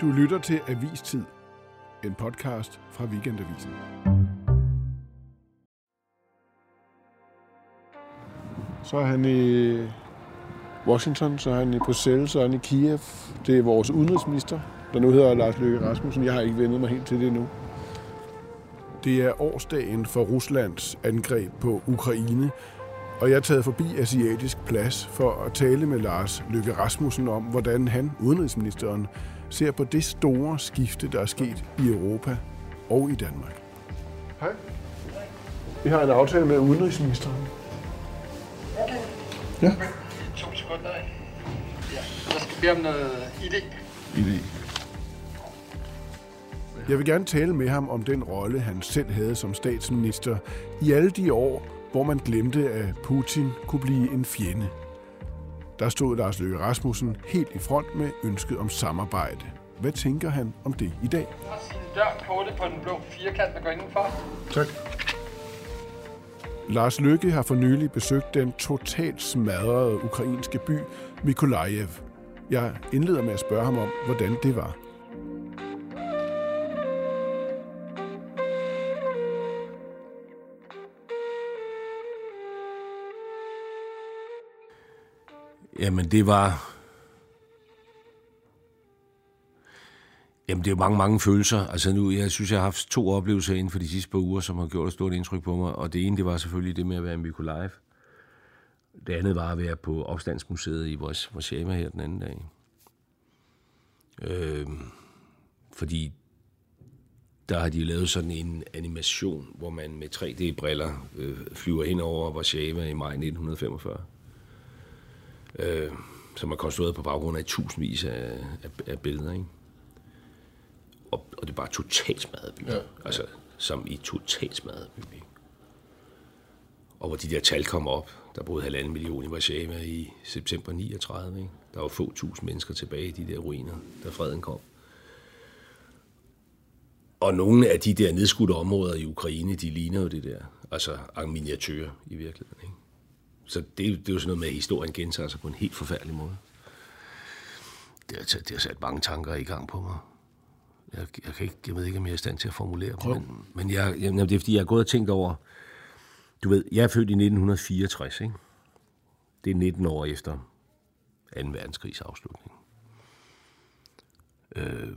Du lytter til Avistid, en podcast fra Weekendavisen. Så er han i Washington, så er han i Bruxelles, så er han i Kiev. Det er vores udenrigsminister, der nu hedder Lars Løkke Rasmussen. Jeg har ikke vendet mig helt til det nu. Det er årsdagen for Ruslands angreb på Ukraine, og jeg er taget forbi Asiatisk Plads for at tale med Lars Løkke Rasmussen om, hvordan han, udenrigsministeren, ser på det store skifte, der er sket i Europa og i Danmark. Hej. Vi har en aftale med udenrigsministeren. Okay. Ja. To sekunder. Ja. Jeg skal bede om noget ID. idé. Jeg vil gerne tale med ham om den rolle, han selv havde som statsminister i alle de år, hvor man glemte, at Putin kunne blive en fjende. Der stod Lars Løkke Rasmussen helt i front med ønsket om samarbejde. Hvad tænker han om det i dag? Har sin dør kortet på den blå firkant, der går indenfor. Tak. Lars Løkke har for nylig besøgt den totalt smadrede ukrainske by Mykolaiv. Jeg indleder med at spørge ham om, hvordan det var. Jamen, det var... Jamen, det er jo mange, mange følelser. Altså nu, jeg synes, jeg har haft to oplevelser inden for de sidste par uger, som har gjort et stort indtryk på mig. Og det ene, det var selvfølgelig det med at være i Mykolaiv. Det andet var at være på Opstandsmuseet i Warszawa her den anden dag. Øh, fordi der har de lavet sådan en animation, hvor man med 3D-briller øh, flyver hen over Warszawa i maj 1945 øh, som er konstrueret på baggrund af tusindvis af, af, af billeder, ikke? Og, og det er bare totalt smadret by. Ja. Altså, som i totalt smadret by. Ikke? Og hvor de der tal kom op, der boede halvanden million i Warszawa i september 39, ikke? Der var få tusind mennesker tilbage i de der ruiner, da freden kom. Og nogle af de der nedskudte områder i Ukraine, de ligner jo det der. Altså miniatyrer i virkeligheden, ikke? Så det, det er jo sådan noget med, at historien gentager sig på en helt forfærdelig måde. Det har, det har sat mange tanker i gang på mig. Jeg, jeg, kan ikke, jeg ved ikke, om jeg er i stand til at formulere dem, men, men jeg, jeg, det er fordi, jeg har gået og tænkt over, du ved, jeg er født i 1964, ikke? Det er 19 år efter 2. verdenskrigs afslutning. Øh,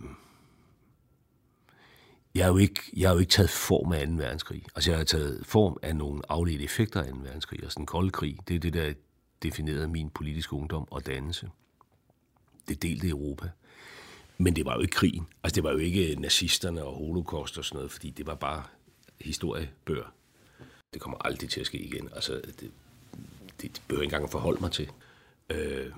jeg har, jo ikke, jeg har jo ikke taget form af 2. verdenskrig. Altså, jeg har taget form af nogle afledte effekter af 2. verdenskrig. Altså, den kolde krig, det er det, der definerede min politiske ungdom og dannelse. Det delte Europa. Men det var jo ikke krigen. Altså, det var jo ikke nazisterne og holocaust og sådan noget, fordi det var bare historiebøger. Det kommer aldrig til at ske igen. Altså, det, det, det behøver jeg ikke engang at forholde mig til. Øh,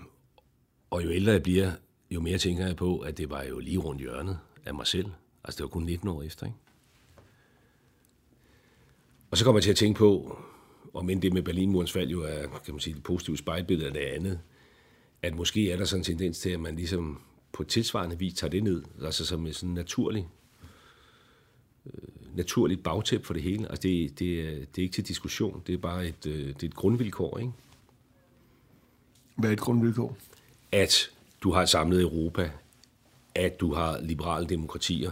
og jo ældre jeg bliver, jo mere tænker jeg på, at det var jo lige rundt hjørnet af mig selv. Altså, det var kun 19 år efter, ikke? Og så kommer jeg til at tænke på, om end det med Berlinmurens fald jo er, kan man sige, det positive spejlbillede af det andet, at måske er der sådan en tendens til, at man ligesom på tilsvarende vis tager det ned, altså som en sådan naturlig, øh, naturligt bagtæp for det hele. Altså det, det, er, det er ikke til diskussion, det er bare et, øh, det er et grundvilkår, ikke? Hvad er et grundvilkår? At du har et samlet Europa, at du har liberale demokratier,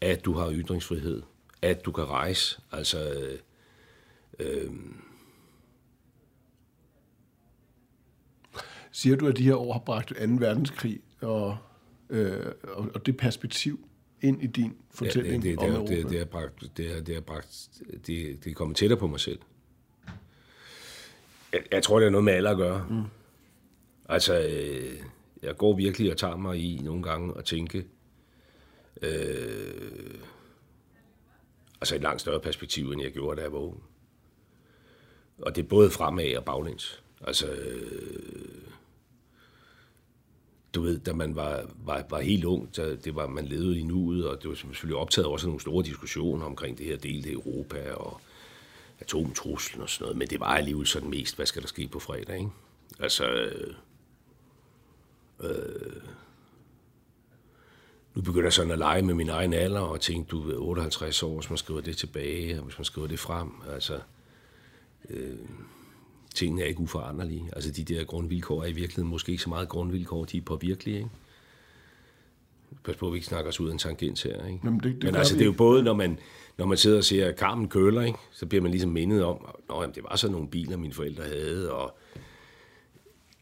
at du har ytringsfrihed, at du kan rejse. Altså, øh, øh, Siger du, at de her år har bragt 2. verdenskrig og, øh, og, og det perspektiv ind i din fortælling ja, det, det, om det, Europa? det, det, har bragt, det, det, har bragt, det, det er kommet tættere på mig selv. Jeg, jeg tror, det er noget med alder at gøre. Mm. Altså, øh, jeg går virkelig og tager mig i nogle gange at tænke, øh, altså et langt større perspektiv, end jeg gjorde, da jeg var ung. Og det er både fremad og baglæns. Altså, øh, du ved, da man var, var, var helt ung, så det var, man levede i nuet, og det var selvfølgelig optaget også nogle store diskussioner omkring det her delte Europa og atomtruslen og sådan noget, men det var alligevel sådan mest, hvad skal der ske på fredag, ikke? Altså, øh, øh, nu begynder jeg sådan at lege med min egen alder og tænke, du er 58 år, hvis man skriver det tilbage, og hvis man skriver det frem, altså, øh, tingene er ikke uforanderlige. Altså, de der grundvilkår er i virkeligheden måske ikke så meget grundvilkår, de er påvirkelige, ikke? Pas på, at vi ikke snakker os ud af en tangent her, ikke? Jamen, det- det Men altså, det er jo både, når man, når man sidder og ser Carmen Køller, ikke? så bliver man ligesom mindet om, at det var sådan nogle biler, mine forældre havde, og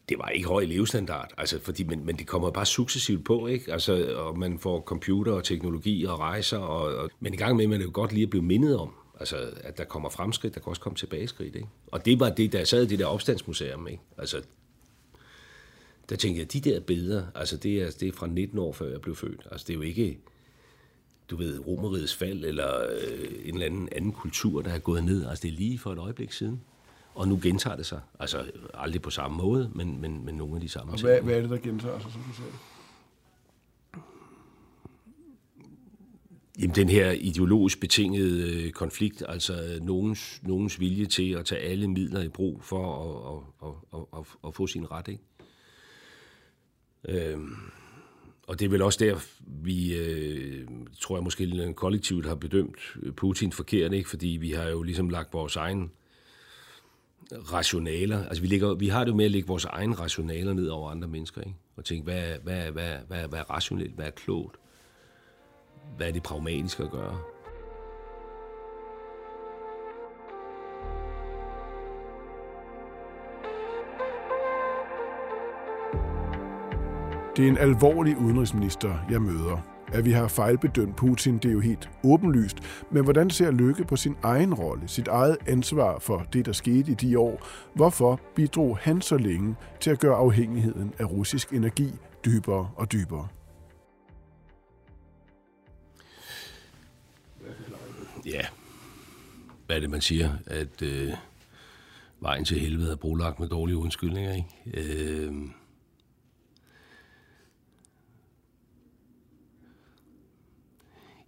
det var ikke høj levestandard, altså, fordi, men, men det kommer bare successivt på, ikke? Altså, og man får computer og teknologi og rejser, og, og, men i gang med, man er jo godt lige at blive mindet om, altså, at der kommer fremskridt, der kan også komme tilbageskridt, ikke? Og det var det, der sad i det der opstandsmuseum, ikke? Altså, der tænkte jeg, de der billeder, altså det er, det er fra 19 år før jeg blev født. Altså det er jo ikke, du ved, romerigets fald eller øh, en eller anden anden kultur, der er gået ned. Altså det er lige for et øjeblik siden. Og nu gentager det sig. Altså aldrig på samme måde, men, men, men nogle af de samme Og ting. hvad, hvad er det, der gentager sig, som du sagde? Jamen, den her ideologisk betingede øh, konflikt, altså nogens, nogens vilje til at tage alle midler i brug for at, at, at, at, at, få sin ret, ikke? Øhm, og det er vel også der, vi, øh, tror jeg måske kollektivt har bedømt Putin forkert, ikke? Fordi vi har jo ligesom lagt vores egen rationaler, altså vi, ligger, vi har det jo med at lægge vores egne rationaler ned over andre mennesker, ikke? Og tænke, hvad, er- hvad, er- hvad, er- hvad, hvad er rationelt, hvad er klogt? hvad er det pragmatiske at gøre? Det er en alvorlig udenrigsminister, jeg møder. At vi har fejlbedømt Putin, det er jo helt åbenlyst. Men hvordan ser Lykke på sin egen rolle, sit eget ansvar for det, der skete i de år? Hvorfor bidrog han så længe til at gøre afhængigheden af russisk energi dybere og dybere? Ja, hvad er det, man siger? At øh, vejen til helvede er brolagt med dårlige undskyldninger, ikke? Øh,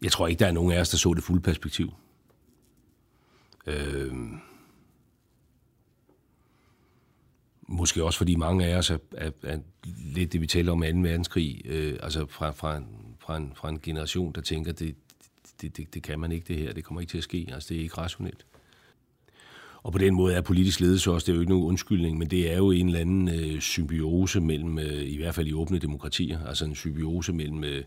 jeg tror ikke, der er nogen af os, der så det fulde perspektiv. Øh, måske også fordi mange af os er, er, er lidt det, vi taler om 2. verdenskrig, øh, altså fra, fra, en, fra, en, fra en generation, der tænker, det, det, det, det kan man ikke det her, det kommer ikke til at ske, altså det er ikke rationelt. Og på den måde er politisk ledelse også, det er jo ikke nogen undskyldning, men det er jo en eller anden øh, symbiose mellem, øh, i hvert fald i åbne demokratier, altså en symbiose mellem, øh,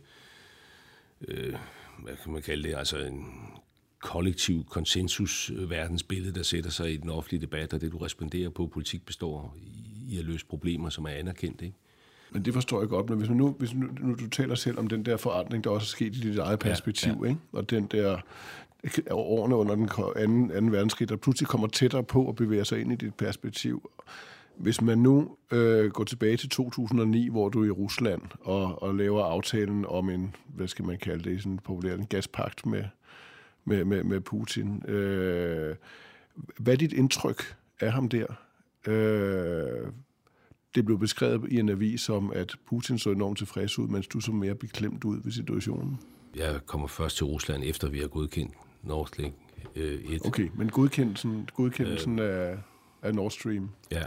øh, hvad kan man kalde det, altså en kollektiv konsensus øh, verdensbillede, der sætter sig i den offentlige debat, og det du responderer på, politik består i at løse problemer, som er anerkendt, ikke? Men det forstår jeg godt, men hvis, man nu, hvis nu, nu du taler selv om den der forandring, der også er sket i dit eget perspektiv, ja, ja. Ikke? og den der årene under den anden, anden verdenskrig, der pludselig kommer tættere på at bevæge sig ind i dit perspektiv. Hvis man nu øh, går tilbage til 2009, hvor du er i Rusland og, og laver aftalen om en, hvad skal man kalde det, sådan populært, en gaspagt med, med, med, med Putin. Øh, hvad er dit indtryk af ham der? Øh, det blev beskrevet i en avis som, at Putin så enormt tilfreds ud, mens du så mere beklemt ud ved situationen. Jeg kommer først til Rusland, efter vi har godkendt Nord Stream øh, 1. Okay, men godkendelsen, godkendelsen øh. af, af Nord Stream. Ja.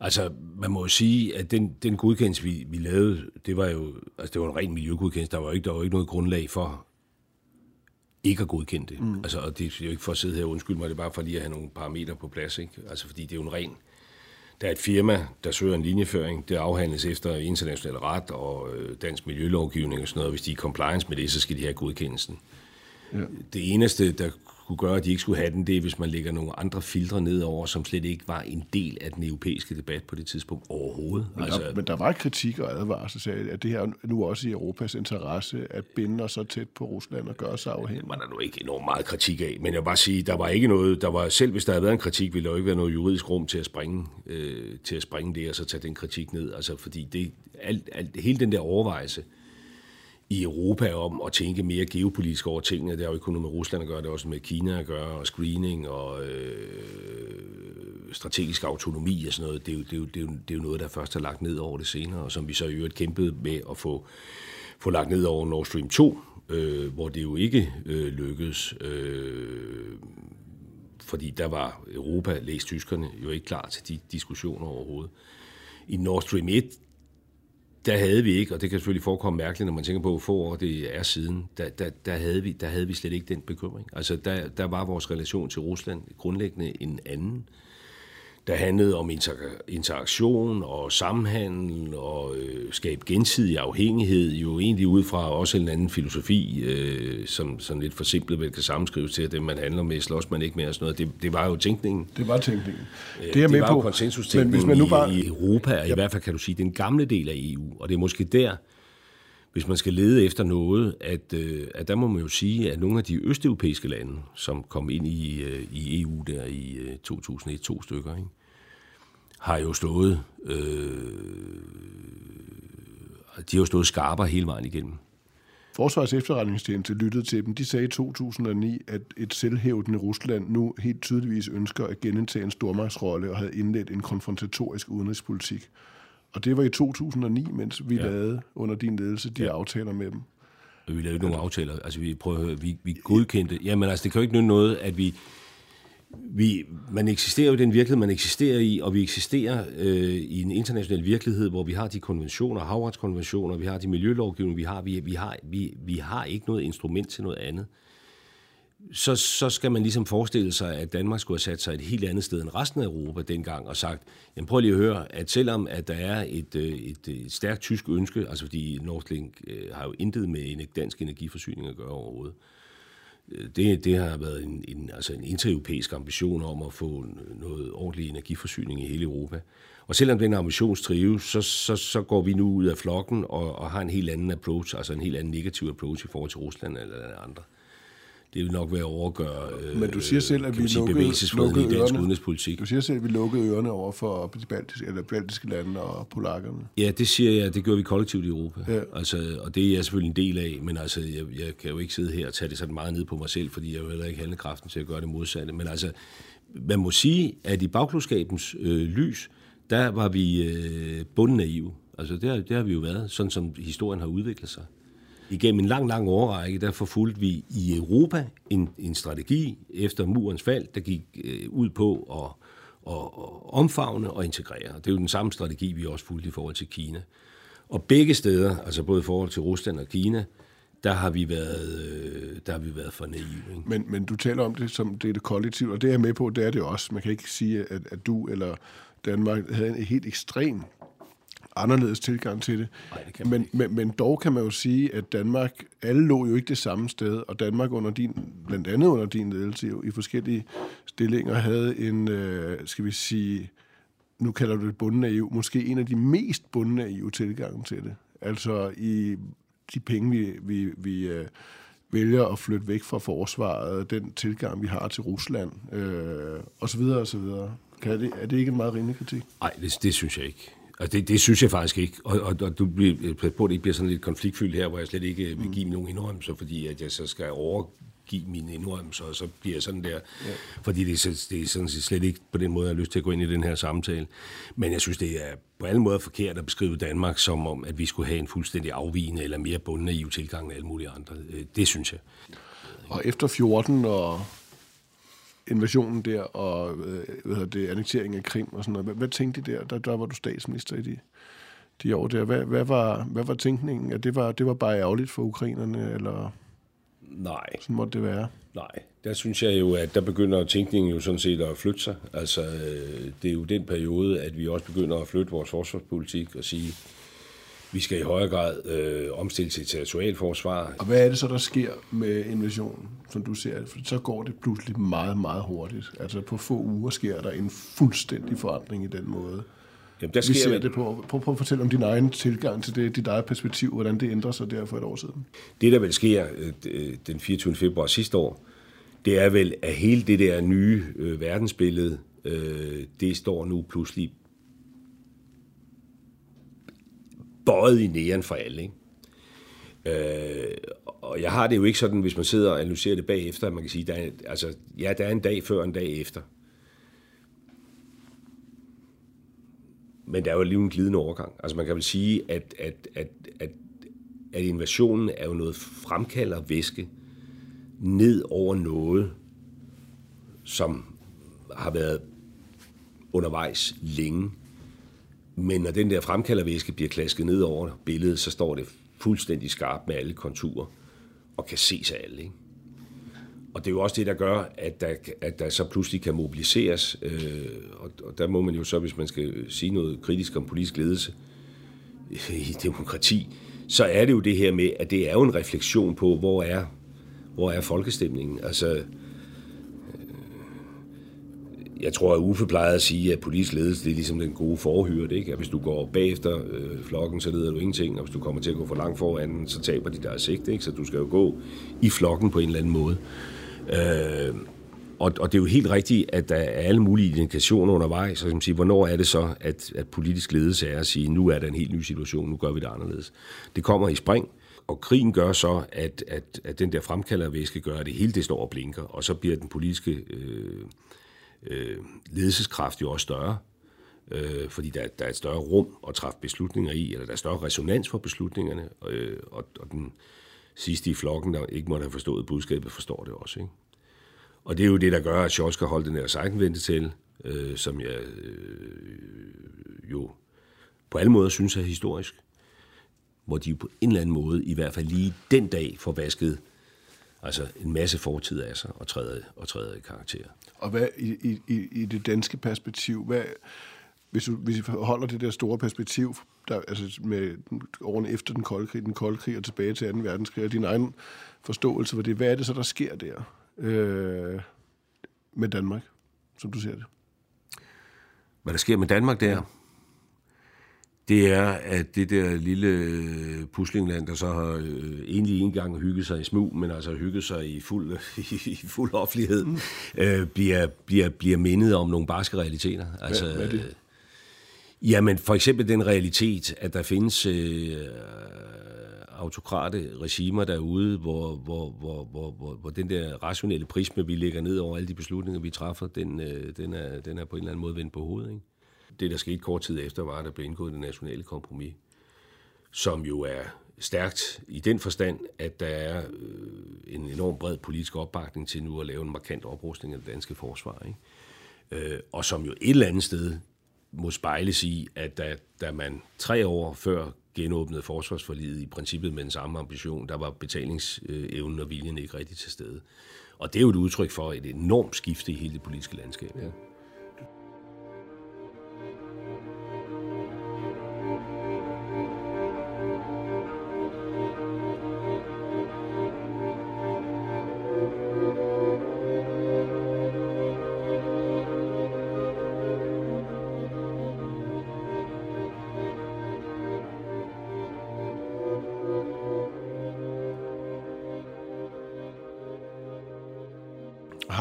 Altså, man må jo sige, at den, den godkendelse, vi, vi lavede, det var jo altså, det var en ren miljøgodkendelse. Der var jo ikke, der var ikke noget grundlag for ikke at godkende det. Mm. Altså, og det er jo ikke for at sidde her og undskylde mig, det er bare for lige at have nogle parametre på plads. Ikke? Altså, fordi det er jo en ren... Der er et firma, der søger en linjeføring. Det afhandles efter international ret og øh, dansk miljølovgivning og sådan noget. Hvis de er compliance med det, så skal de have godkendelsen. Ja. Det eneste, der kunne gøre, at de ikke skulle have den, det er, hvis man lægger nogle andre filtre ned over, som slet ikke var en del af den europæiske debat på det tidspunkt overhovedet. Men, altså, der, men der var kritik og advarsel, sagde, at det her er nu også i Europas interesse at binde os så tæt på Rusland og gøre sig afhængig. Det var der nu ikke enormt meget kritik af, men jeg vil bare sige, der var ikke noget, der var, selv hvis der havde været en kritik, ville der jo ikke være noget juridisk rum til at springe, øh, til at springe det, og så tage den kritik ned. Altså, fordi det, alt, alt, hele den der overvejelse i Europa om at tænke mere geopolitisk over tingene, det har jo ikke kun noget med Rusland at gøre, det er også med Kina at gøre, og screening, og øh, strategisk autonomi og sådan noget, det er, jo, det, er jo, det, er jo, det er jo noget, der først er lagt ned over det senere, og som vi så i øvrigt kæmpede med at få, få lagt ned over Nord Stream 2, øh, hvor det jo ikke øh, lykkedes, øh, fordi der var Europa, læst tyskerne, jo ikke klar til de diskussioner overhovedet. I Nord Stream 1, der havde vi ikke, og det kan selvfølgelig forekomme mærkeligt, når man tænker på, hvor få år det er siden, der, der, der, havde, vi, der havde vi slet ikke den bekymring. Altså, der, der var vores relation til Rusland grundlæggende en anden. Øh, der handlede om interaktion og samhandel og øh, skabe gensidig afhængighed, jo egentlig ud fra også en anden filosofi, øh, som sådan lidt forsimplet vel kan sammenskrives til, at det man handler med, slås man ikke med og sådan noget. Det, det var jo tænkningen. Det var tænkningen. Det, er det med var på. jo konsensustænkningen hvis man nu bare... i, i Europa, og ja. i hvert fald kan du sige, den gamle del af EU, og det er måske der, hvis man skal lede efter noget, at, øh, at der må man jo sige, at nogle af de østeuropæiske lande, som kom ind i, øh, i EU der i øh, 2001, to stykker, ikke? har jo stået, øh, de har jo stået skarpere hele vejen igennem. Forsvars efterretningstjeneste lyttede til dem. De sagde i 2009, at et selvhævdende Rusland nu helt tydeligvis ønsker at genindtage en stormagtsrolle og havde indledt en konfrontatorisk udenrigspolitik. Og det var i 2009, mens vi ja. lavede under din ledelse de ja. aftaler med dem. Vi lavede ikke nogen aftaler. Altså, vi, prøver at høre, vi, vi godkendte... Jamen, altså, det kan jo ikke nytte noget, at vi vi, man eksisterer jo i den virkelighed, man eksisterer i, og vi eksisterer øh, i en international virkelighed, hvor vi har de konventioner, havretskonventioner, vi har de miljølovgivninger, vi har, vi, vi, har, vi, vi har ikke noget instrument til noget andet. Så, så skal man ligesom forestille sig, at Danmark skulle have sat sig et helt andet sted end resten af Europa dengang, og sagt, jamen prøv lige at høre, at selvom at der er et, øh, et, øh, et stærkt tysk ønske, altså fordi Nordlink øh, har jo intet med en dansk energiforsyning at gøre overhovedet, det, det har været en, en, altså en intereuropæisk ambition om at få noget ordentlig energiforsyning i hele Europa. Og selvom den ambition trives, så, så, så går vi nu ud af flokken og, og har en helt anden approach, altså en helt anden negativ approach i forhold til Rusland eller andre det vil nok være overgøre øh, Men du siger selv, at vi sige, lukkede, lukkede i dansk udenrigspolitik. Du siger selv, at vi lukkede ørerne over for de baltiske, eller baltiske lande og polakkerne. Ja, det siger jeg, det gør vi kollektivt i Europa. Ja. Altså, og det er jeg selvfølgelig en del af, men altså, jeg, jeg kan jo ikke sidde her og tage det sådan meget ned på mig selv, fordi jeg vil heller ikke kraften til at gøre det modsatte. Men altså, man må sige, at i bagklodskabens øh, lys, der var vi øh, bunden naive. Altså, det har, det har vi jo været, sådan som historien har udviklet sig. Igennem en lang, lang årrække, der forfulgte vi i Europa en, en strategi efter murens fald, der gik øh, ud på at, at, omfavne og integrere. Det er jo den samme strategi, vi også fulgte i forhold til Kina. Og begge steder, altså både i forhold til Rusland og Kina, der har vi været, øh, der har vi været for naive. Ikke? Men, men du taler om det som det er det kollektiv, og det er jeg med på, det er det også. Man kan ikke sige, at, at du eller Danmark havde en helt ekstrem anderledes tilgang til det. Nej, det men, men, men dog kan man jo sige, at Danmark, alle lå jo ikke det samme sted, og Danmark under din, blandt andet under din ledelse jo, i forskellige stillinger havde en, øh, skal vi sige, nu kalder du det bunden af EU, måske en af de mest bundne af EU tilgange til det. Altså i de penge, vi, vi, vi øh, vælger at flytte væk fra forsvaret, den tilgang, vi har til Rusland, øh, osv. osv. Kan det, er det ikke en meget rimelig kritik? Nej, det, det synes jeg ikke. Altså det, det synes jeg faktisk ikke. Og, og, og du bliver på, at det ikke bliver sådan lidt konfliktfyldt her, hvor jeg slet ikke vil give nogen indrømmelser, fordi at jeg så skal overgive mine indrømmelser, og så bliver jeg sådan der. Ja. Fordi det, er, det er sådan set slet ikke på den måde, jeg har lyst til at gå ind i den her samtale. Men jeg synes, det er på alle måder forkert at beskrive Danmark som om, at vi skulle have en fuldstændig afvigende eller mere bundne i tilgang end alle mulige andre. Øh, det synes jeg. Og efter 14 og invasionen der, og øh, hvad det, annekteringen af Krim og sådan noget. Hvad, hvad tænkte de der? der? Der var du statsminister i de, de år der. Hvad, hvad, var, hvad var tænkningen? At det var, det var bare ærgerligt for ukrainerne, eller Nej. sådan måtte det være? Nej, der synes jeg jo, at der begynder tænkningen jo sådan set at flytte sig. Altså, øh, det er jo den periode, at vi også begynder at flytte vores forsvarspolitik og sige, vi skal i højere grad øh, omstille til territorialforsvar. Og hvad er det så, der sker med invasionen, som du ser? For så går det pludselig meget, meget hurtigt. Altså på få uger sker der en fuldstændig forandring i den måde. Jamen, der sker vi ser det på. Prøv, prøv at fortælle om din egen tilgang til det, dit eget perspektiv, hvordan det ændrer sig der for et år siden. Det, der vel sker øh, den 24. februar sidste år, det er vel, at hele det der nye øh, verdensbillede, øh, det står nu pludselig bøjet i næren for alle. Ikke? Øh, og jeg har det jo ikke sådan, hvis man sidder og analyserer det bagefter, at man kan sige, der er, altså, ja, der er en dag før og en dag efter. men der er jo lige en glidende overgang. Altså man kan vel sige, at, at, at, at, at invasionen er jo noget fremkalder væske ned over noget, som har været undervejs længe. Men når den der fremkaldervæske bliver klasket ned over billedet, så står det fuldstændig skarpt med alle konturer og kan ses af alle. Ikke? Og det er jo også det, der gør, at der, at der så pludselig kan mobiliseres. Øh, og, og der må man jo så, hvis man skal sige noget kritisk om politisk ledelse i demokrati, så er det jo det her med, at det er jo en refleksion på, hvor er, hvor er folkestemningen. Altså, jeg tror, at Uffe plejede at sige, at politisk ledelse det er ligesom den gode forhyrte. Ikke? At hvis du går bagefter øh, flokken, så leder du ingenting, og hvis du kommer til at gå for langt foran, så taber de deres sigt. Ikke? Så du skal jo gå i flokken på en eller anden måde. Øh, og, og det er jo helt rigtigt, at der er alle mulige indikationer undervejs. Så man sige, hvornår er det så, at, at politisk ledelse er at sige, nu er der en helt ny situation, nu gør vi det anderledes. Det kommer i spring, og krigen gør så, at, at, at den der fremkaldervæske gør, at det hele det står og blinker, og så bliver den politiske... Øh, øh, ledelseskraft jo også større, øh, fordi der, der er et større rum at træffe beslutninger i, eller der er større resonans for beslutningerne, øh, og, og den sidste i flokken, der ikke måtte have forstået budskabet, forstår det også. Ikke? Og det er jo det, der gør, at Scholz kan holde den her sejtenvente til, øh, som jeg øh, jo på alle måder synes er historisk, hvor de på en eller anden måde, i hvert fald lige den dag, får vasket altså en masse fortid af sig og træder, og træder i karakter. Og hvad i, i, i det danske perspektiv, hvad, hvis, du, hvis vi holder det der store perspektiv, der, altså med årene efter den kolde krig, den kolde krig og tilbage til 2. verdenskrig, og din egen forståelse for det, hvad er det så, der sker der øh, med Danmark, som du ser det? Hvad der sker med Danmark der? Det er, at det der lille øh, puslingland, der så har øh, egentlig ikke engang hygget sig i smug, men altså hygget sig i fuld, i fuld offentlighed, mm. øh, bliver, bliver, bliver mindet om nogle barske realiteter. Altså, hvad, hvad er det? Øh, jamen, for eksempel den realitet, at der findes øh, autokrate regimer derude, hvor, hvor, hvor, hvor, hvor, hvor den der rationelle prisme, vi lægger ned over alle de beslutninger, vi træffer, den, øh, den, er, den er på en eller anden måde vendt på hovedet. Ikke? Det, der skete kort tid efter, var, at der blev indgået det nationale kompromis, som jo er stærkt i den forstand, at der er øh, en enorm bred politisk opbakning til nu at lave en markant oprustning af det danske forsvar. Ikke? Øh, og som jo et eller andet sted må spejles i, at da, da man tre år før genåbnede forsvarsforliget i princippet med den samme ambition, der var betalingsevnen og viljen ikke rigtig til stede. Og det er jo et udtryk for et enormt skifte i hele det politiske landskab. Ja.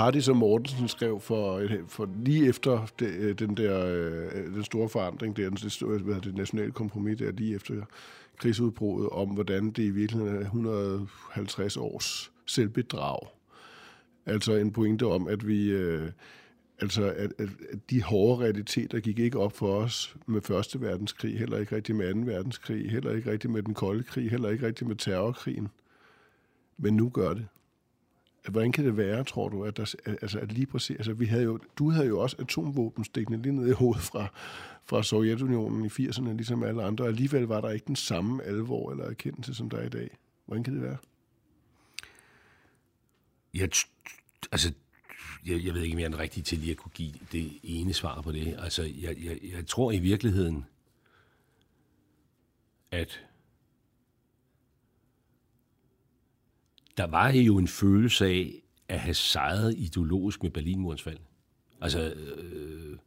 Hardy, som Mortensen skrev for, øh, for lige efter det, øh, den der øh, den store forandring, der, det, det, det nationale kompromis der, lige efter krigsudbruddet, om hvordan det i virkeligheden er 150 års selvbedrag. Altså en pointe om, at vi... Øh, altså, at, at, at de hårde realiteter gik ikke op for os med Første Verdenskrig, heller ikke rigtig med Anden Verdenskrig, heller ikke rigtig med den kolde krig, heller ikke rigtig med terrorkrigen. Men nu gør det. Hvordan kan det være, tror du, at, der, altså, at lige præcis, altså, vi havde jo, du havde jo også atomvåben stikkende lige ned i hovedet fra, fra Sovjetunionen i 80'erne, ligesom alle andre, og alligevel var der ikke den samme alvor eller erkendelse, som der er i dag. Hvordan kan det være? Jeg, altså, jeg, jeg ved ikke, om jeg er den rigtige til lige at kunne give det ene svar på det. Altså, jeg, jeg, jeg tror i virkeligheden, at der var jo en følelse af at have sejret ideologisk med Berlinmurens fald. Altså, øh,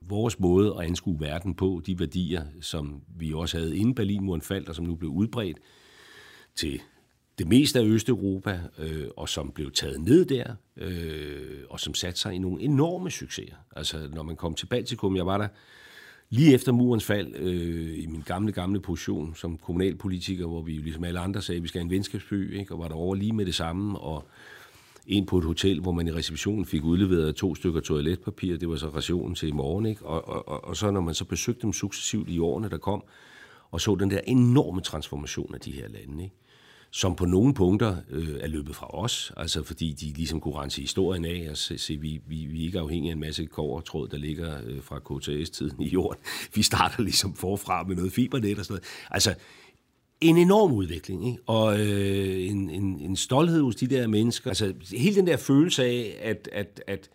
vores måde at anskue verden på, de værdier, som vi også havde inden Berlinmuren faldt, og som nu blev udbredt til det meste af Østeuropa, øh, og som blev taget ned der, øh, og som satte sig i nogle enorme succeser. Altså, når man kom til Baltikum, jeg var der lige efter murens fald, øh, i min gamle, gamle position som kommunalpolitiker, hvor vi ligesom alle andre sagde, at vi skal have en venskabsby, ikke? og var der over lige med det samme, og ind på et hotel, hvor man i receptionen fik udleveret to stykker toiletpapir. Det var så rationen til i morgen. Ikke? Og, og, og, og så når man så besøgte dem successivt i årene, der kom, og så den der enorme transformation af de her lande, ikke? Som på nogle punkter øh, er løbet fra os, altså fordi de ligesom kunne rense historien af og se, se vi, vi, vi er ikke afhængige af en masse kovertråd, der ligger øh, fra KTS-tiden i jorden. Vi starter ligesom forfra med noget fibernet og sådan noget. Altså, en enorm udvikling, ikke? og øh, en, en, en stolthed hos de der mennesker. Altså, hele den der følelse af, at, at, at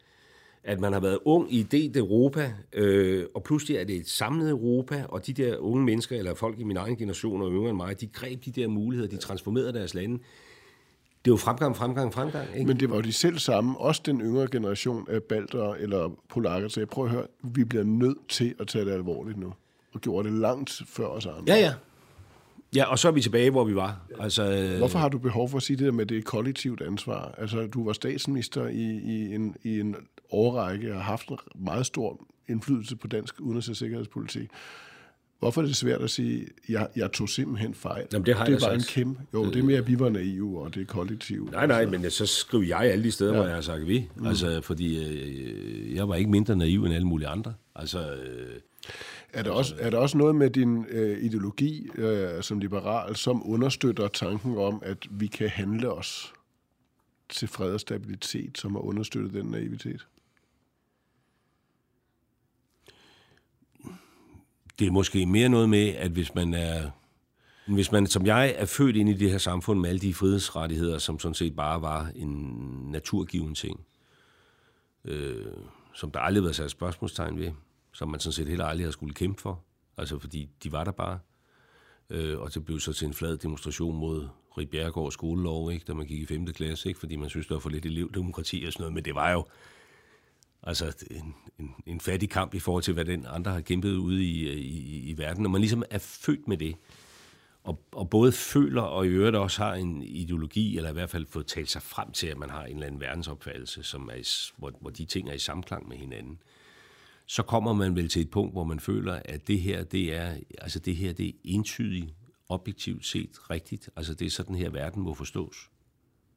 at man har været ung i et Europa, øh, og pludselig er det et samlet Europa, og de der unge mennesker, eller folk i min egen generation og yngre end mig, de greb de der muligheder, de transformerede deres lande. Det er jo fremgang, fremgang, fremgang. Ikke? Men det var jo de selv samme, også den yngre generation af balter eller polakker, så jeg prøver at høre, vi bliver nødt til at tage det alvorligt nu, og gjorde det langt før os andre. Ja, ja. Ja, og så er vi tilbage, hvor vi var. Altså, øh... Hvorfor har du behov for at sige det der med det kollektivt ansvar? Altså, du var statsminister i, i, en, i en årrække og har haft en meget stor indflydelse på dansk udenrigs- og sikkerhedspolitik. Hvorfor er det svært at sige, jeg, jeg tog simpelthen fejl? Jamen, det har det jeg var sagt. en kæmpe... Jo, det er mere, at vi var naive, og det er kollektivt. Nej, nej, men så skriver jeg alle de steder, ja. hvor jeg har sagt vi. Mm. Altså, fordi øh, jeg var ikke mindre naiv end alle mulige andre. Altså... Øh, er der, også, er der også noget med din øh, ideologi øh, som liberal, som understøtter tanken om, at vi kan handle os til fred og stabilitet, som har understøttet den naivitet? Det er måske mere noget med, at hvis man er hvis man som jeg er født ind i det her samfund med alle de frihedsrettigheder, som sådan set bare var en naturgiven ting, øh, som der aldrig har været sat spørgsmålstegn ved, som man sådan set heller aldrig havde skulle kæmpe for. Altså fordi de var der bare. Øh, og det blev så til en flad demonstration mod Rig Bjergård skolelov, ikke, da man gik i 5. klasse, ikke, fordi man synes, der var for lidt elevdemokrati og sådan noget. Men det var jo altså en, en, en fattig kamp i forhold til, hvad den andre har kæmpet ude i, i, i verden. Og man ligesom er født med det. Og, og både føler og i øvrigt også har en ideologi, eller i hvert fald fået talt sig frem til, at man har en eller anden verdensopfattelse, som er i, hvor, hvor de ting er i samklang med hinanden så kommer man vel til et punkt, hvor man føler, at det her, det er, altså det her, det er entydigt, objektivt set rigtigt. Altså det er sådan her, verden må forstås.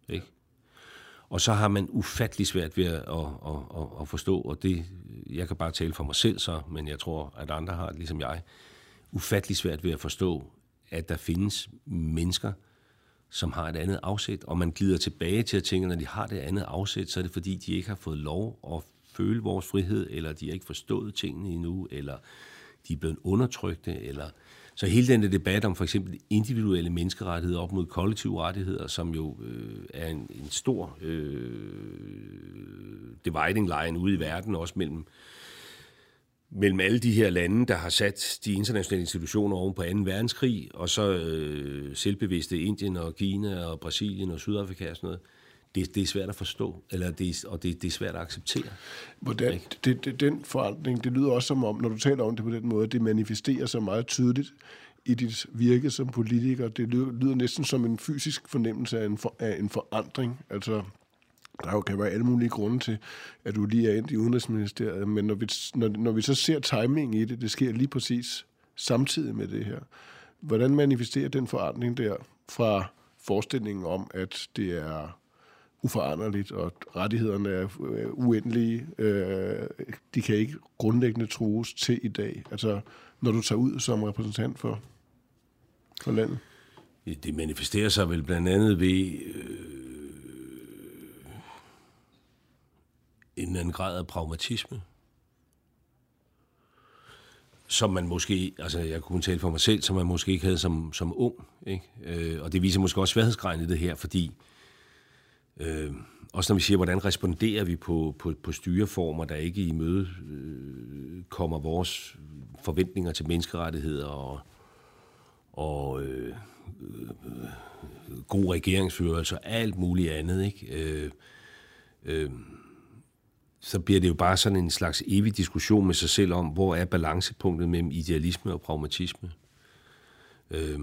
Ikke? Og så har man ufattelig svært ved at, at, at, at forstå, og det, jeg kan bare tale for mig selv så, men jeg tror, at andre har det ligesom jeg, ufattelig svært ved at forstå, at der findes mennesker, som har et andet afsæt, og man glider tilbage til at tænke, at når de har det andet afsæt, så er det fordi, de ikke har fået lov at føle vores frihed, eller de har ikke forstået tingene endnu, eller de er blevet undertrykte, eller... Så hele den debat om for eksempel individuelle menneskerettigheder op mod kollektive rettigheder, som jo øh, er en, en stor øh, dividing line ude i verden, også mellem, mellem alle de her lande, der har sat de internationale institutioner oven på 2. verdenskrig, og så øh, selvbevidste Indien og Kina og Brasilien og Sydafrika og sådan noget det, det er svært at forstå, eller det, og det, det er svært at acceptere. Hvordan, det, det, den forandring, det lyder også som om, når du taler om det på den måde, det manifesterer sig meget tydeligt i dit virke som politiker. Det lyder, lyder næsten som en fysisk fornemmelse af en, for, af en forandring. Altså, der jo kan være alle mulige grunde til, at du lige er ind i Udenrigsministeriet, men når vi, når, når vi så ser timing i det, det sker lige præcis samtidig med det her. Hvordan manifesterer den forandring der fra forestillingen om, at det er uforanderligt, og rettighederne er øh, uendelige. Øh, de kan ikke grundlæggende trues til i dag. Altså, når du tager ud som repræsentant for, for landet? Det manifesterer sig vel blandt andet ved øh, en eller anden grad af pragmatisme som man måske, altså jeg kunne tale for mig selv, som man måske ikke havde som, som ung. Ikke? Øh, og det viser måske også sværhedsgraden i det her, fordi Øh, også når vi siger, hvordan responderer vi på, på, på styreformer, der ikke i møde øh, kommer vores forventninger til menneskerettigheder og, og øh, øh, øh god regeringsførelse og alt muligt andet. Ikke? Øh, øh, så bliver det jo bare sådan en slags evig diskussion med sig selv om, hvor er balancepunktet mellem idealisme og pragmatisme. Øh,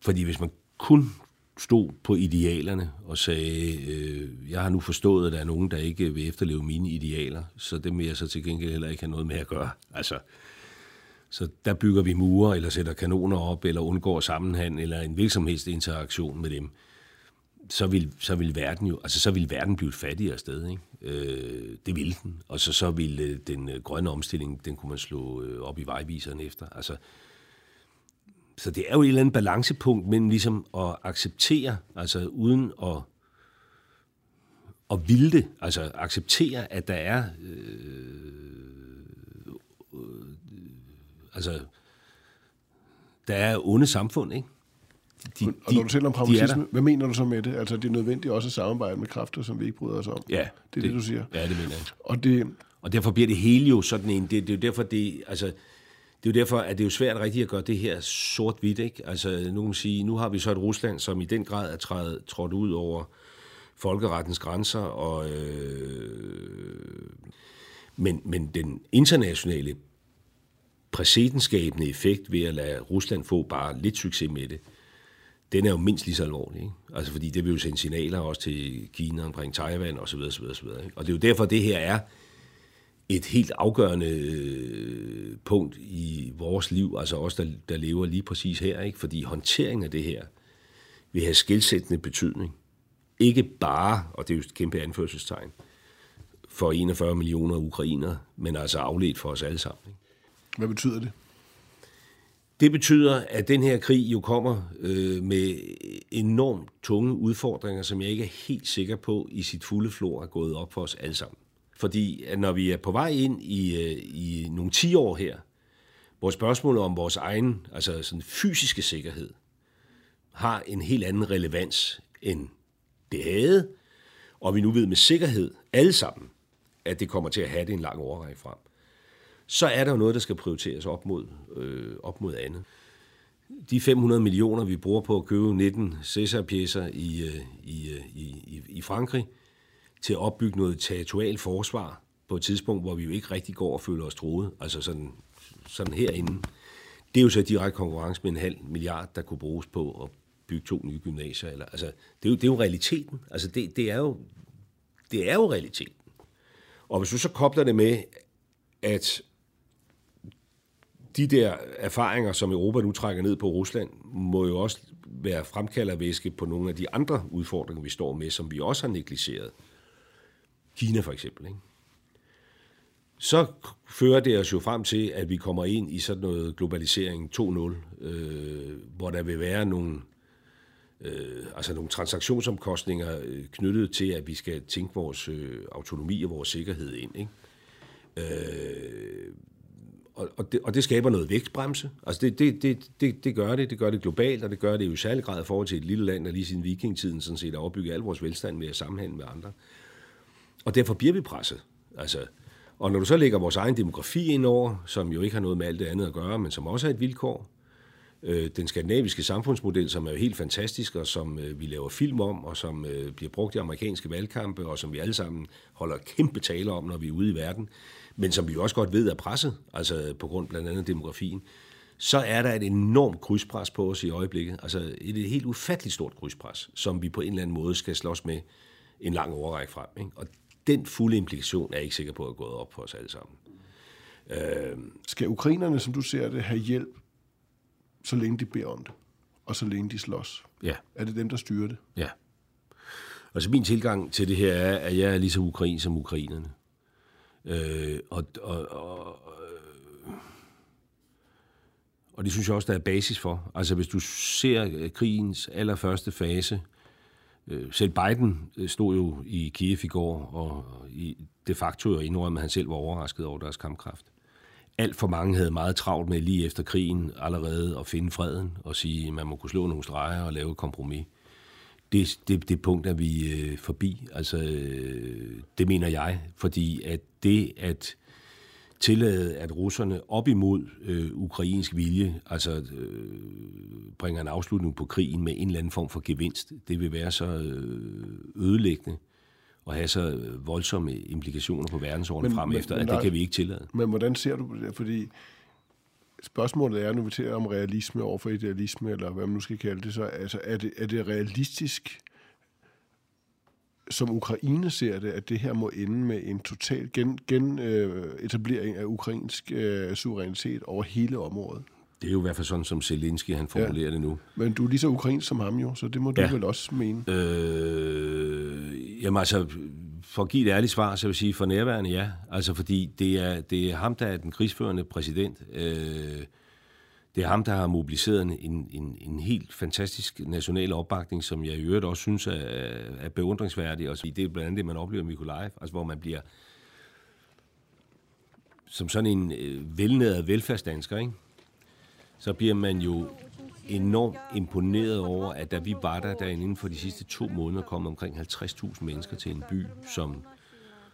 fordi hvis man kun stod på idealerne og sagde, øh, jeg har nu forstået, at der er nogen, der ikke vil efterleve mine idealer, så det vil jeg så til gengæld heller ikke have noget med at gøre. Altså, så der bygger vi mure, eller sætter kanoner op, eller undgår sammenhæng, eller en virksomhedsinteraktion med dem. så vil, så vil verden jo, altså så vil verden blive et fattigere sted, ikke? Øh, det vil den. Og så, så vil øh, den øh, grønne omstilling, den kunne man slå øh, op i vejviseren efter. Altså, så det er jo et eller andet balancepunkt mellem ligesom at acceptere, altså uden at, at ville det, altså acceptere, at der er øh, øh, altså der er onde samfund, ikke? De, og når du taler om pragmatisme, hvad mener du så med det? Altså, det er nødvendigt også at samarbejde med kræfter, som vi ikke bryder os om. Ja. Det er det, det du siger. Ja, det mener jeg. Og, det, og derfor bliver det hele jo sådan en... Det, det er jo derfor, det, altså, det er jo derfor, at det er jo svært rigtigt at gøre det her sort-hvidt, ikke? Altså, nu kan sige, nu har vi så et Rusland, som i den grad er trædet, trådt ud over folkerettens grænser, og, øh, men, men den internationale præcedenskabende effekt ved at lade Rusland få bare lidt succes med det, den er jo mindst lige så alvorlig. Ikke? Altså fordi det vil jo sende signaler også til Kina omkring Taiwan osv. osv., osv. Ikke? Og det er jo derfor, det her er et helt afgørende øh, punkt i vores liv, altså os, der, der lever lige præcis her, ikke? fordi håndteringen af det her vil have skilsættende betydning. Ikke bare, og det er jo et kæmpe anførselstegn, for 41 millioner ukrainer, men altså afledt for os alle sammen. Ikke? Hvad betyder det? Det betyder, at den her krig jo kommer øh, med enormt tunge udfordringer, som jeg ikke er helt sikker på i sit fulde flor er gået op for os alle sammen. Fordi at når vi er på vej ind i, øh, i nogle 10 år her, hvor spørgsmålet om vores egen altså sådan fysiske sikkerhed har en helt anden relevans, end det havde, og vi nu ved med sikkerhed alle sammen, at det kommer til at have det en lang overrække frem så er der jo noget, der skal prioriteres op mod, øh, op mod andet. De 500 millioner, vi bruger på at købe 19 Cæsar-pjæser i, øh, i, øh, i, i Frankrig, til at opbygge noget territorial forsvar på et tidspunkt, hvor vi jo ikke rigtig går og føler os troet, altså sådan, sådan herinde. Det er jo så direkte konkurrence med en halv milliard, der kunne bruges på at bygge to nye gymnasier. Eller, altså, det, er jo, det er jo realiteten. Altså, det, det, er jo, det er jo realiteten. Og hvis du så kobler det med, at de der erfaringer, som Europa nu trækker ned på Rusland, må jo også være fremkaldervæske på nogle af de andre udfordringer, vi står med, som vi også har negligeret. Kina for eksempel. Ikke? Så fører det os jo frem til, at vi kommer ind i sådan noget globalisering 2.0, øh, hvor der vil være nogle, øh, altså nogle transaktionsomkostninger øh, knyttet til, at vi skal tænke vores øh, autonomi og vores sikkerhed ind. Ikke? Øh, og, og, det, og det skaber noget vækstbremse. Altså det, det, det, det, det gør det. Det gør det globalt, og det gør det jo i særlig grad i forhold til et lille land, der lige siden vikingtiden sådan set har opbygget al vores velstand med at sammenhænge med andre. Og derfor bliver vi presset. Altså, og når du så lægger vores egen demografi ind over, som jo ikke har noget med alt det andet at gøre, men som også er et vilkår, øh, den skandinaviske samfundsmodel, som er jo helt fantastisk, og som øh, vi laver film om, og som øh, bliver brugt i amerikanske valgkampe, og som vi alle sammen holder kæmpe taler om, når vi er ude i verden, men som vi også godt ved er presset, altså på grund blandt andet demografien, så er der et enormt krydspres på os i øjeblikket. Altså et helt ufatteligt stort krydspres, som vi på en eller anden måde skal slås med en lang overrække frem. Ikke? Og den fulde implikation er jeg ikke sikker på at gå op for os alle sammen. Øh, skal ukrainerne, som du ser det, have hjælp, så længe de beder om det, og så længe de slås? Ja. Er det dem, der styrer det? Ja. Altså min tilgang til det her er, at jeg er lige så ukrain som ukrainerne. Øh, og, og, og, og det synes jeg også, der er basis for. Altså hvis du ser krigens allerførste fase, øh, selv Biden øh, stod jo i Kiev i går, og i de facto jo indrømmet, at han selv var overrasket over deres kampkraft. Alt for mange havde meget travlt med lige efter krigen allerede at finde freden og sige, at man må kunne slå nogle streger og lave et kompromis det, det, det punkt er vi øh, forbi. Altså, øh, det mener jeg, fordi at det at tillade, at russerne op imod øh, ukrainsk vilje, altså øh, bringer en afslutning på krigen med en eller anden form for gevinst, det vil være så øh, ødelæggende og have så voldsomme implikationer på verdensordenen frem efter, at det kan vi ikke tillade. Men hvordan ser du det? Fordi spørgsmålet er, nu vi taler om realisme over for idealisme, eller hvad man nu skal kalde det, så altså, er, det, er det realistisk, som Ukraine ser det, at det her må ende med en total gen, gen øh, etablering af ukrainsk øh, suverænitet over hele området? Det er jo i hvert fald sådan, som Zelensky han formulerer ja. det nu. Men du er lige så ukrainsk som ham jo, så det må du Ja. vel også mene. Øh, jamen altså, for at give et ærligt svar, så vil jeg sige, for nærværende ja. Altså fordi det er, det er ham, der er den krigsførende præsident. Øh, det er ham, der har mobiliseret en, en, en, helt fantastisk national opbakning, som jeg i øvrigt også synes er, er beundringsværdig. Og det er blandt andet det, man oplever i Mikolajev, altså hvor man bliver som sådan en øh, velnæret velfærdsdansker, ikke? så bliver man jo enormt imponeret over, at da vi var der, der inden for de sidste to måneder kom omkring 50.000 mennesker til en by, som,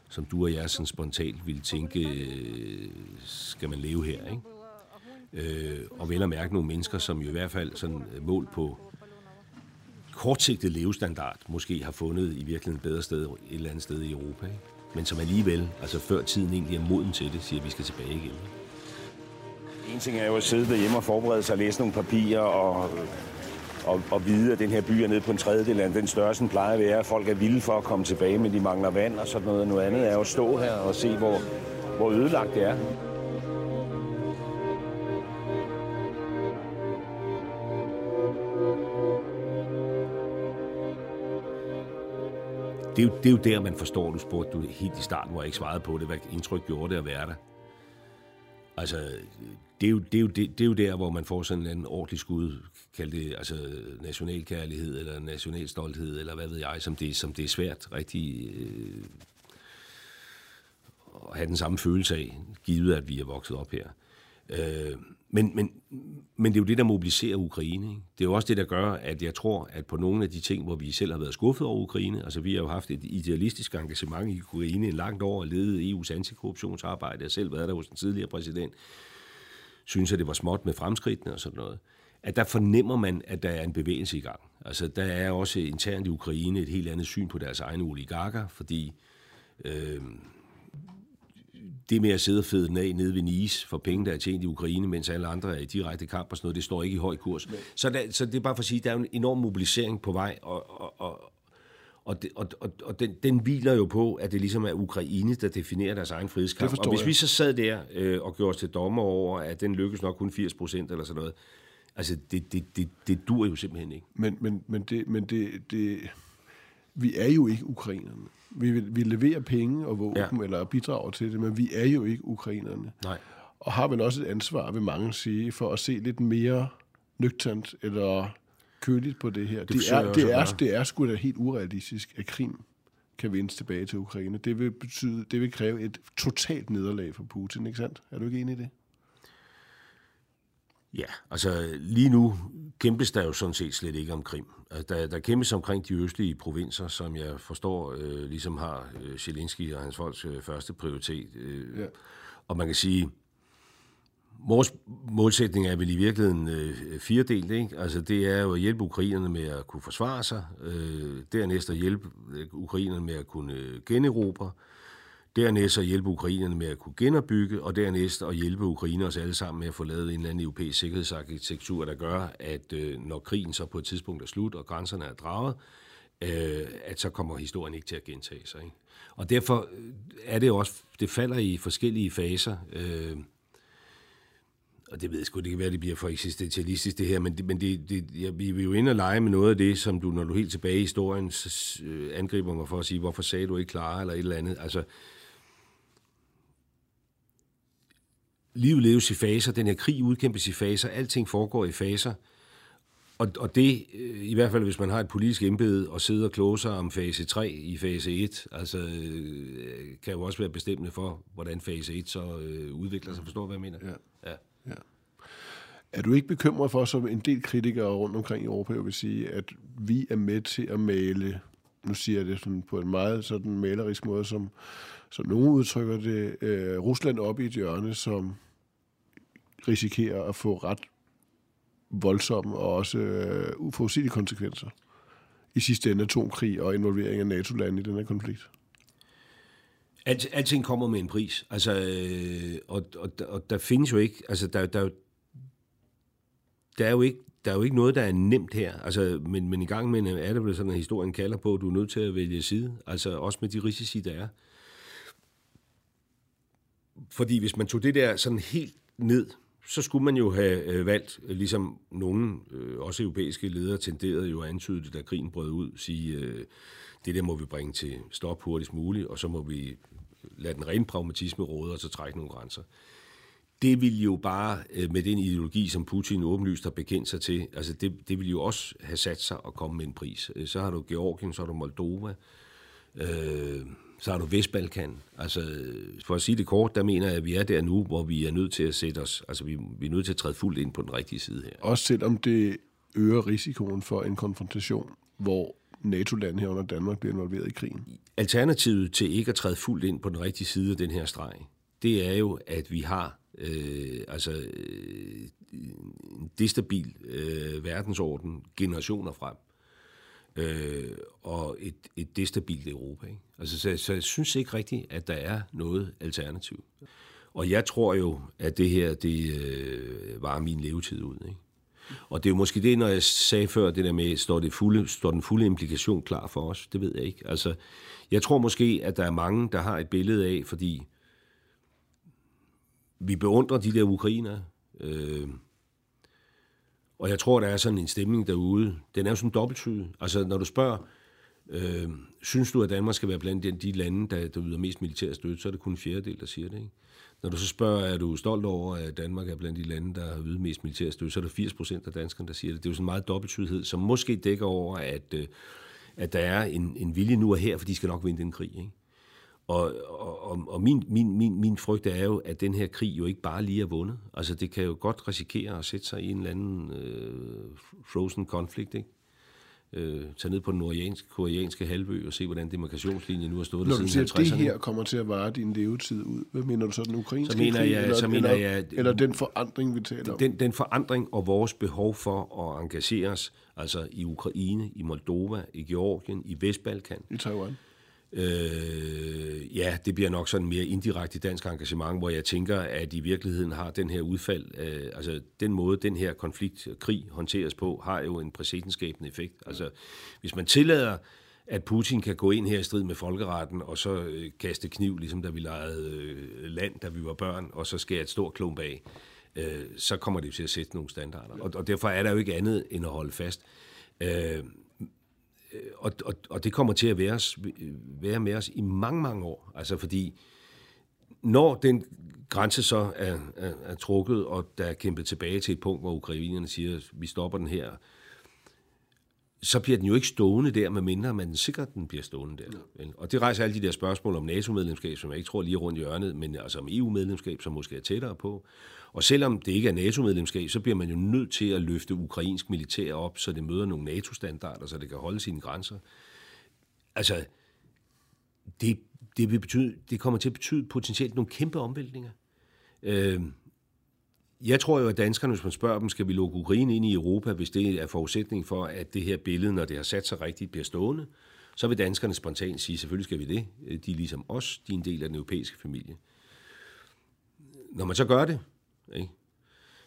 som du og jeg sådan spontant ville tænke, øh, skal man leve her, ikke? Øh, og vel at mærke nogle mennesker, som jo i hvert fald sådan øh, mål på kortsigtet levestandard, måske har fundet i virkeligheden et bedre sted et eller andet sted i Europa, ikke? men som alligevel, altså før tiden egentlig er moden til det, siger, at vi skal tilbage igen. En ting er jo at sidde derhjemme og forberede sig og læse nogle papirer og, og, og vide, at den her by er nede på en tredjedel af den størrelse, den plejer at være. Folk er vilde for at komme tilbage, men de mangler vand og sådan noget. Noget andet er jo at stå her og se, hvor, hvor ødelagt det er. Det er, jo, det er jo der, man forstår, du spurgte du helt i starten, hvor jeg ikke svarede på det, hvad indtryk gjorde det at være der. Altså, det er, jo, det, er jo, det, det er jo der, hvor man får sådan en eller anden ordentlig skud, kald det altså nationalkærlighed, eller nationalstolthed, eller hvad ved jeg, som det, som det er svært rigtig øh, at have den samme følelse af, givet at vi er vokset op her. Øh, men, men, men det er jo det, der mobiliserer Ukraine. Ikke? Det er jo også det, der gør, at jeg tror, at på nogle af de ting, hvor vi selv har været skuffet over Ukraine, altså vi har jo haft et idealistisk engagement i Ukraine i langt år, og ledet EU's antikorruptionsarbejde, jeg har selv været der hos den tidligere præsident, synes, at det var småt med fremskridtene og sådan noget, at der fornemmer man, at der er en bevægelse i gang. Altså, der er også internt i Ukraine et helt andet syn på deres egne oligarker, fordi øh, det med at sidde og fede den af nede ved Nice for penge, der er tjent i Ukraine, mens alle andre er i direkte kamp og sådan noget, det står ikke i høj kurs. Så, der, så det er bare for at sige, at der er en enorm mobilisering på vej, og, og, og, og, det, og, og, og den, den hviler jo på, at det ligesom er Ukraine, der definerer deres egen frihedskamp. Og hvis jeg. vi så sad der øh, og gjorde os til dommer over, at den lykkes nok kun 80 procent eller sådan noget, altså det, det, det, det dur jo simpelthen ikke. Men, men, men, det, men det, det, vi er jo ikke ukrainerne. Vi, vi leverer penge og våben Ja. eller bidrager til det, men vi er jo ikke ukrainerne. Nej. Og har vel også et ansvar, vil mange sige, for at se lidt mere nøgternt eller køligt på det her. Det, jeg er, det, er, det er sgu da helt urealistisk, at Krim kan vindes tilbage til Ukraine. Det vil, betyde, det vil kræve et totalt nederlag for Putin, ikke sandt? Er du ikke enig i det? Ja, altså lige nu kæmpes der jo sådan set slet ikke om Krim. Altså, Der, der kæmpes omkring de østlige provinser, som jeg forstår øh, ligesom har øh, Zelensky og hans folks øh, første prioritet. Øh, Ja. Og man kan sige, vores målsætning er vel i virkeligheden øh, firedelt. Ikke? Altså det er jo at hjælpe ukrainerne med at kunne forsvare sig, øh, dernæst at hjælpe øh, ukrainerne med at kunne øh, generobre, Dernæst at hjælpe ukrainerne med at kunne genopbygge, og dernæst at hjælpe ukrainere os alle sammen med at få lavet en eller anden europæisk sikkerhedsarkitektur, der gør, at øh, når krigen så på et tidspunkt er slut, og grænserne er draget, øh, at så kommer historien ikke til at gentage sig. Ikke? Og derfor øh, er det også, det falder i forskellige faser. Øh, og det ved jeg sgu, det kan være, det bliver for eksistentialistisk det her, men, det, men det, det, ja, vi vil jo ind og lege med noget af det, som du, når du er helt tilbage i historien, så, øh, angriber mig for at sige, hvorfor sagde du ikke klar, eller et eller andet. Altså, livet leves i faser, den her krig udkæmpes i faser, alting foregår i faser, og, og det, øh, i hvert fald hvis man har et politisk embede og sidder og kloge sig om fase 3 i fase 1, altså øh, kan jo også være bestemmende for, hvordan fase 1 så øh, udvikler sig. Forstår du, hvad jeg mener? Ja. ja. Er du ikke bekymret for, som en del kritikere rundt omkring i Europa vil sige, at vi er med til at male, nu siger jeg det sådan på en meget sådan malerisk måde, som, som nogen udtrykker det, øh, Rusland op i et hjørne, som risikerer at få ret voldsomme og også øh, uforudsigelige konsekvenser. I sidste ende atomkrig og involvering af NATO-lande i den her konflikt. Alt, alting kommer med en pris. Altså, øh, og, og, og der findes jo ikke, altså der, der, der er jo ikke der er jo ikke noget, der er nemt her. Altså, men, men i gang med er det vel sådan, at historien kalder på, at du er nødt til at vælge side. Altså også med de risici, der er. Fordi hvis man tog det der sådan helt ned så skulle man jo have øh, valgt, ligesom nogle, øh, også europæiske ledere, tenderede jo at antyde det, da krigen brød ud, sige, øh, det der må vi bringe til stop hurtigst muligt, og så må vi lade den rene pragmatisme råde, og så trække nogle grænser. Det vil jo bare, øh, med den ideologi, som Putin åbenlyst har bekendt sig til, altså det, det vil jo også have sat sig og komme med en pris. Øh, Så har du Georgien, så har du Moldova, øh, så har du Vestbalkan. Altså, for at sige det kort, der mener jeg, at vi er der nu, hvor vi er nødt til at sætte os, altså vi, vi er nødt til at træde fuldt ind på den rigtige side her. Også selvom det øger risikoen for en konfrontation, hvor NATO-lande herunder Danmark bliver involveret i krigen. Alternativet til ikke at træde fuldt ind på den rigtige side af den her streg, det er jo, at vi har øh, altså, øh, en destabil øh, verdensorden generationer frem, øh, og et, et destabilt Europa. Ikke? Altså, så, så jeg synes ikke rigtigt, at der er noget alternativ. Og jeg tror jo, at det her, det øh, var min levetid ud. Ikke? Og det er jo måske det, når jeg sagde før, det der med, står, det fulde, står den fulde implikation klar for os? Det ved jeg ikke. Altså, jeg tror måske, at der er mange, der har et billede af, fordi vi beundrer de der ukrainer, øh, og jeg tror, der er sådan en stemning derude. Den er jo sådan dobbelttydig. Altså, når du spørger, øh, synes du, at Danmark skal være blandt de, de lande, der, der yder mest militær støtte, så er det kun en fjerdedel, der siger det. Ikke? Når du så spørger, er du stolt over, at Danmark er blandt de lande, der har ydet mest militær støtte, så er det 80 procent af danskerne, der siger det. Det er jo sådan en meget dobbelttydighed, som måske dækker over, at, øh, at der er en, en vilje nu og her, for de skal nok vinde den krig. Ikke? Og, og, og- min, min, min, min frygt er jo, at den her krig jo ikke bare lige er vundet. Altså det kan jo godt risikere at sætte sig i en eller anden øh, frozen konflikt, ikke? Øh, tage ned på den nordjanske, koreanske halvø og se, hvordan demarkationslinjen nu har stået der Når du siden siger, at det 50'erne. her kommer til at vare din levetid ud, hvad mener du så, den ukrainske Så mener krig, jeg- eller, så mener eller, jeg- eller den forandring, vi taler om? Den, den forandring og vores behov for at engagere os, altså i Ukraine, i Moldova, i Georgien, i Vestbalkan, I Taiwan. Øh, ja, det bliver nok sådan mere indirekte dansk engagement, hvor jeg tænker, at i virkeligheden har den her udfald, øh, altså den måde, den her konflikt, krig håndteres på, har jo en præcedensskabende effekt. Altså, hvis man tillader, at Putin kan gå ind her i strid med folkeretten, og så øh, kaste kniv, ligesom da vi legede øh, land, da vi var børn, og så skære et stort klump af, øh, så kommer det jo til at sætte nogle standarder. Og, og derfor er der jo ikke andet end at holde fast. Øh, og, og, og det kommer til at være, os, være med os i mange, mange år. Altså fordi, når den grænse så er, er, er trukket, og der er kæmpet tilbage til et punkt, hvor ukrainerne siger, at vi stopper den her, så bliver den jo ikke stående der, medmindre man sikrer, at den bliver stående der. Vel? Og det rejser alle de der spørgsmål om NATO-medlemskab, som jeg ikke tror lige rundt i hjørnet, men altså om EU-medlemskab, som måske er tættere på. Og selvom det ikke er NATO-medlemskab, så bliver man jo nødt til at løfte ukrainsk militær op, så det møder nogle NATO-standarder, så det kan holde sine grænser. Altså, det, det, vil betyde, det kommer til at betyde potentielt nogle kæmpe omvæltninger. Øh, jeg tror jo, at danskerne, hvis man spørger dem, skal vi lukke Ukraine ind i Europa, hvis det er forudsætning for, at det her billede, når det har sat sig rigtigt, bliver stående, så vil danskerne spontant sige, selvfølgelig skal vi det. De er ligesom os, de er en del af den europæiske familie. Når man så gør det, ikke?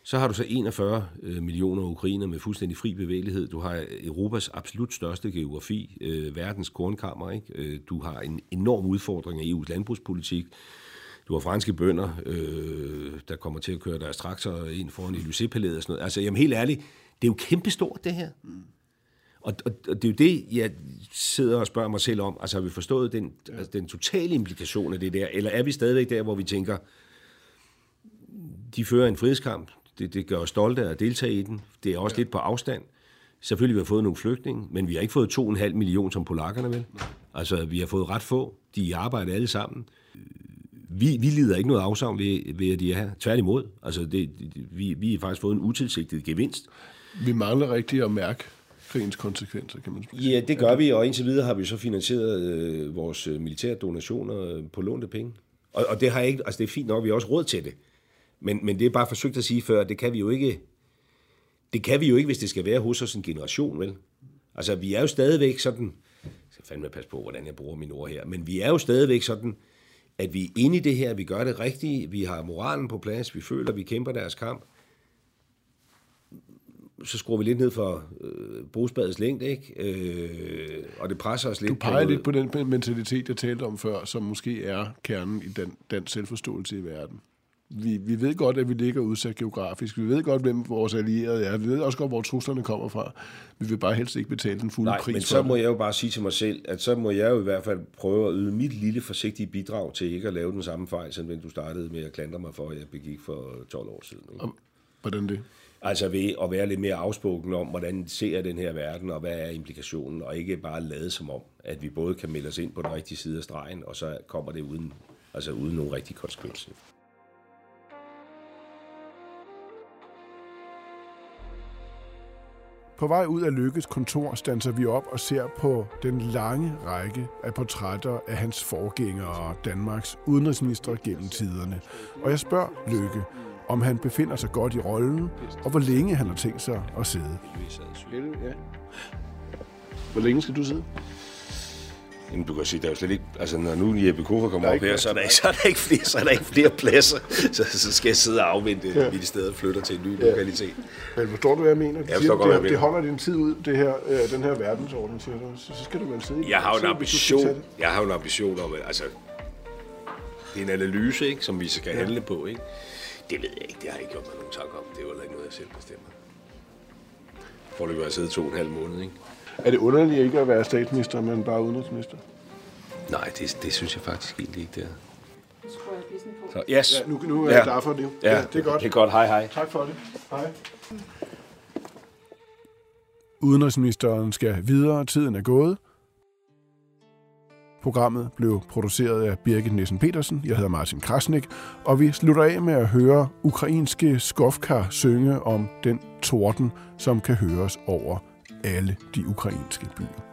så har du så 41 øh, millioner ukrainer med fuldstændig fri bevægelighed. Du har Europas absolut største geografi, øh, verdens kornkammer. Ikke? Øh, du har en enorm udfordring af EU's landbrugspolitik. Du har franske bønder, øh, der kommer til at køre deres traktorer ind foran Élysée-palæet og sådan noget. Altså, jamen helt ærligt, det er jo kæmpestort, det her. Og, og, og det er jo det, jeg sidder og spørger mig selv om. Altså, har vi forstået den, altså, den totale implikation af det der? Eller er vi stadigvæk der, hvor vi tænker, de fører en frihedskamp. Det, det gør os stolte at deltage i den. Det er også ja. lidt på afstand. Selvfølgelig vi har fået nogle flygtninge, men vi har ikke fået 2,5 millioner som polakkerne vel. Altså, vi har fået ret få. De er i arbejde alle sammen. Vi, vi lider ikke noget afsavn ved, ved, at de er her. Tværtimod. Altså, det, vi, vi har faktisk fået en utilsigtet gevinst. Vi mangler rigtig at mærke krigens konsekvenser, kan man sige. Ja, det gør vi, og indtil videre har vi så finansieret øh, vores øh, militære donationer øh, på lånte penge. Og, og det har ikke, altså det er fint nok, vi har også råd til det. Men, men det er bare forsøgt at sige før, det kan vi jo ikke, det kan vi jo ikke, hvis det skal være hos os en generation, vel? Altså, vi er jo stadigvæk sådan, jeg skal fandme passe på, hvordan jeg bruger mine ord her, men vi er jo stadigvæk sådan, at vi er inde i det her, vi gør det rigtige, vi har moralen på plads, vi føler, vi kæmper deres kamp. Så skruer vi lidt ned for øh, brugsbadets længde, ikke? Øh, og det presser os lidt Du peger på, lidt på den mentalitet, jeg talte om før, som måske er kernen i den, den selvforståelse i verden. Vi, vi ved godt, at vi ligger udsat geografisk. Vi ved godt, hvem vores allierede er. Vi ved også godt, hvor truslerne kommer fra. Vi vil bare helst ikke betale den fulde Nej, pris men så må jeg jo bare sige til mig selv, at så må jeg jo i hvert fald prøve at yde mit lille forsigtige bidrag til ikke at lave den samme fejl, som den du startede med at klandre mig for, at jeg begik for 12 år siden. Ikke? Hvordan det? Altså ved at være lidt mere afspoken om, hvordan ser den her verden, og hvad er implikationen, og ikke bare lade som om, at vi både kan melde os ind på den rigtige side af stregen, og så kommer det uden, altså uden nogen rigtig konsekvens. På vej ud af Lykkes kontor standser vi op og ser på den lange række af portrætter af hans forgængere og Danmarks udenrigsminister gennem tiderne. Og jeg spørger Lykke, om han befinder sig godt i rollen, og hvor længe han har tænkt sig at sidde. Ja. Hvor længe skal du sidde? Jamen, du kan sige, der er jo slet ikke... Altså, når nu Jeppe Kofod Der kommer er op her, plads så er, der ikke, så, er der ikke flere, så er der ikke flere pladser. Så, så skal jeg sidde og afvente, ja. vi i stedet flytter til en ny ja. lokalitet. Men forstår du, hvad jeg mener? Du Jeg siger, godt, det, jeg det mener. holder din tid ud, det her, øh, den her verdensorden, siger du. Så, så skal du vel sidde Jeg har en ambition, jeg har en ambition om, at altså, det er en analyse, ikke, som vi skal handle på. Ikke? Det ved jeg ikke, det har jeg ikke gjort mig nogen tanker om. Det er jo ikke noget, jeg selv bestemmer. Forløbig har jeg siddet to og en halv måned, ikke? Er det underligt ikke at være statsminister, men bare udenrigsminister? Nej, det, det synes jeg faktisk egentlig ikke, det er. Så, yes. Ja, nu, nu er jeg klar for det. Ja, det er godt. Det er godt. Hej, hej. Tak for det. Hej. Udenrigsministeren skal videre. Tiden er gået. Programmet blev produceret af Birgit Nielsen Petersen. Jeg hedder Martin Krasnik, og vi slutter af med at høre ukrainske skofkar synge om den torden, som kan høres over alle de ukrainske byer.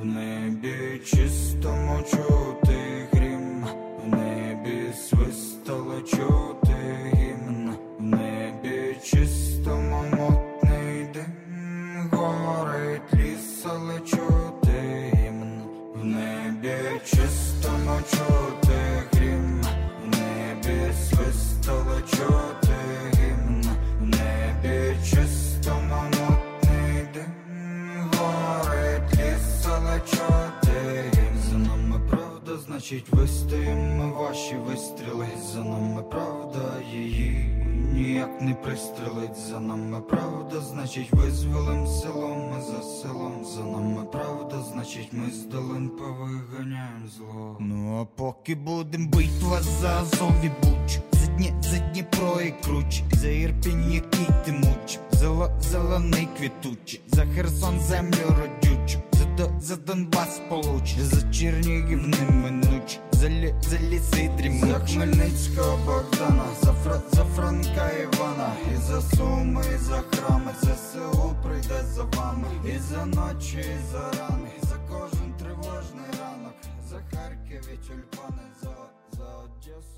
В небі чистому чути грім, в небі свистало чути гімн, в небі чистому мотний дим, горить ліс, чути гімн, в небі чистому чути значить вистоїмо ваші вистріли. За нами правда, її ніяк не пристрелить. За нами правда, значить визволим село, ми за селом. За нами правда, значить ми з долин повиганяємо зло. Ну а поки будем бить вас за Азов і Буч, за дні, за Дніпро і Круч, за Ірпінь, який ти муч, за зелений квітучий, за Херсон землю родючу, за, за Донбас получ, за Чернігів неминуч, за, лі, за ліси дрімуч, за Хмельницького Богдана, за, Фра, за Франка Івана, і за Суми, і за храми, за село прийде за вами, і за ночі, і за рани, за кожен тривожний ранок, за Харків і тюльпани, за, за Одесу,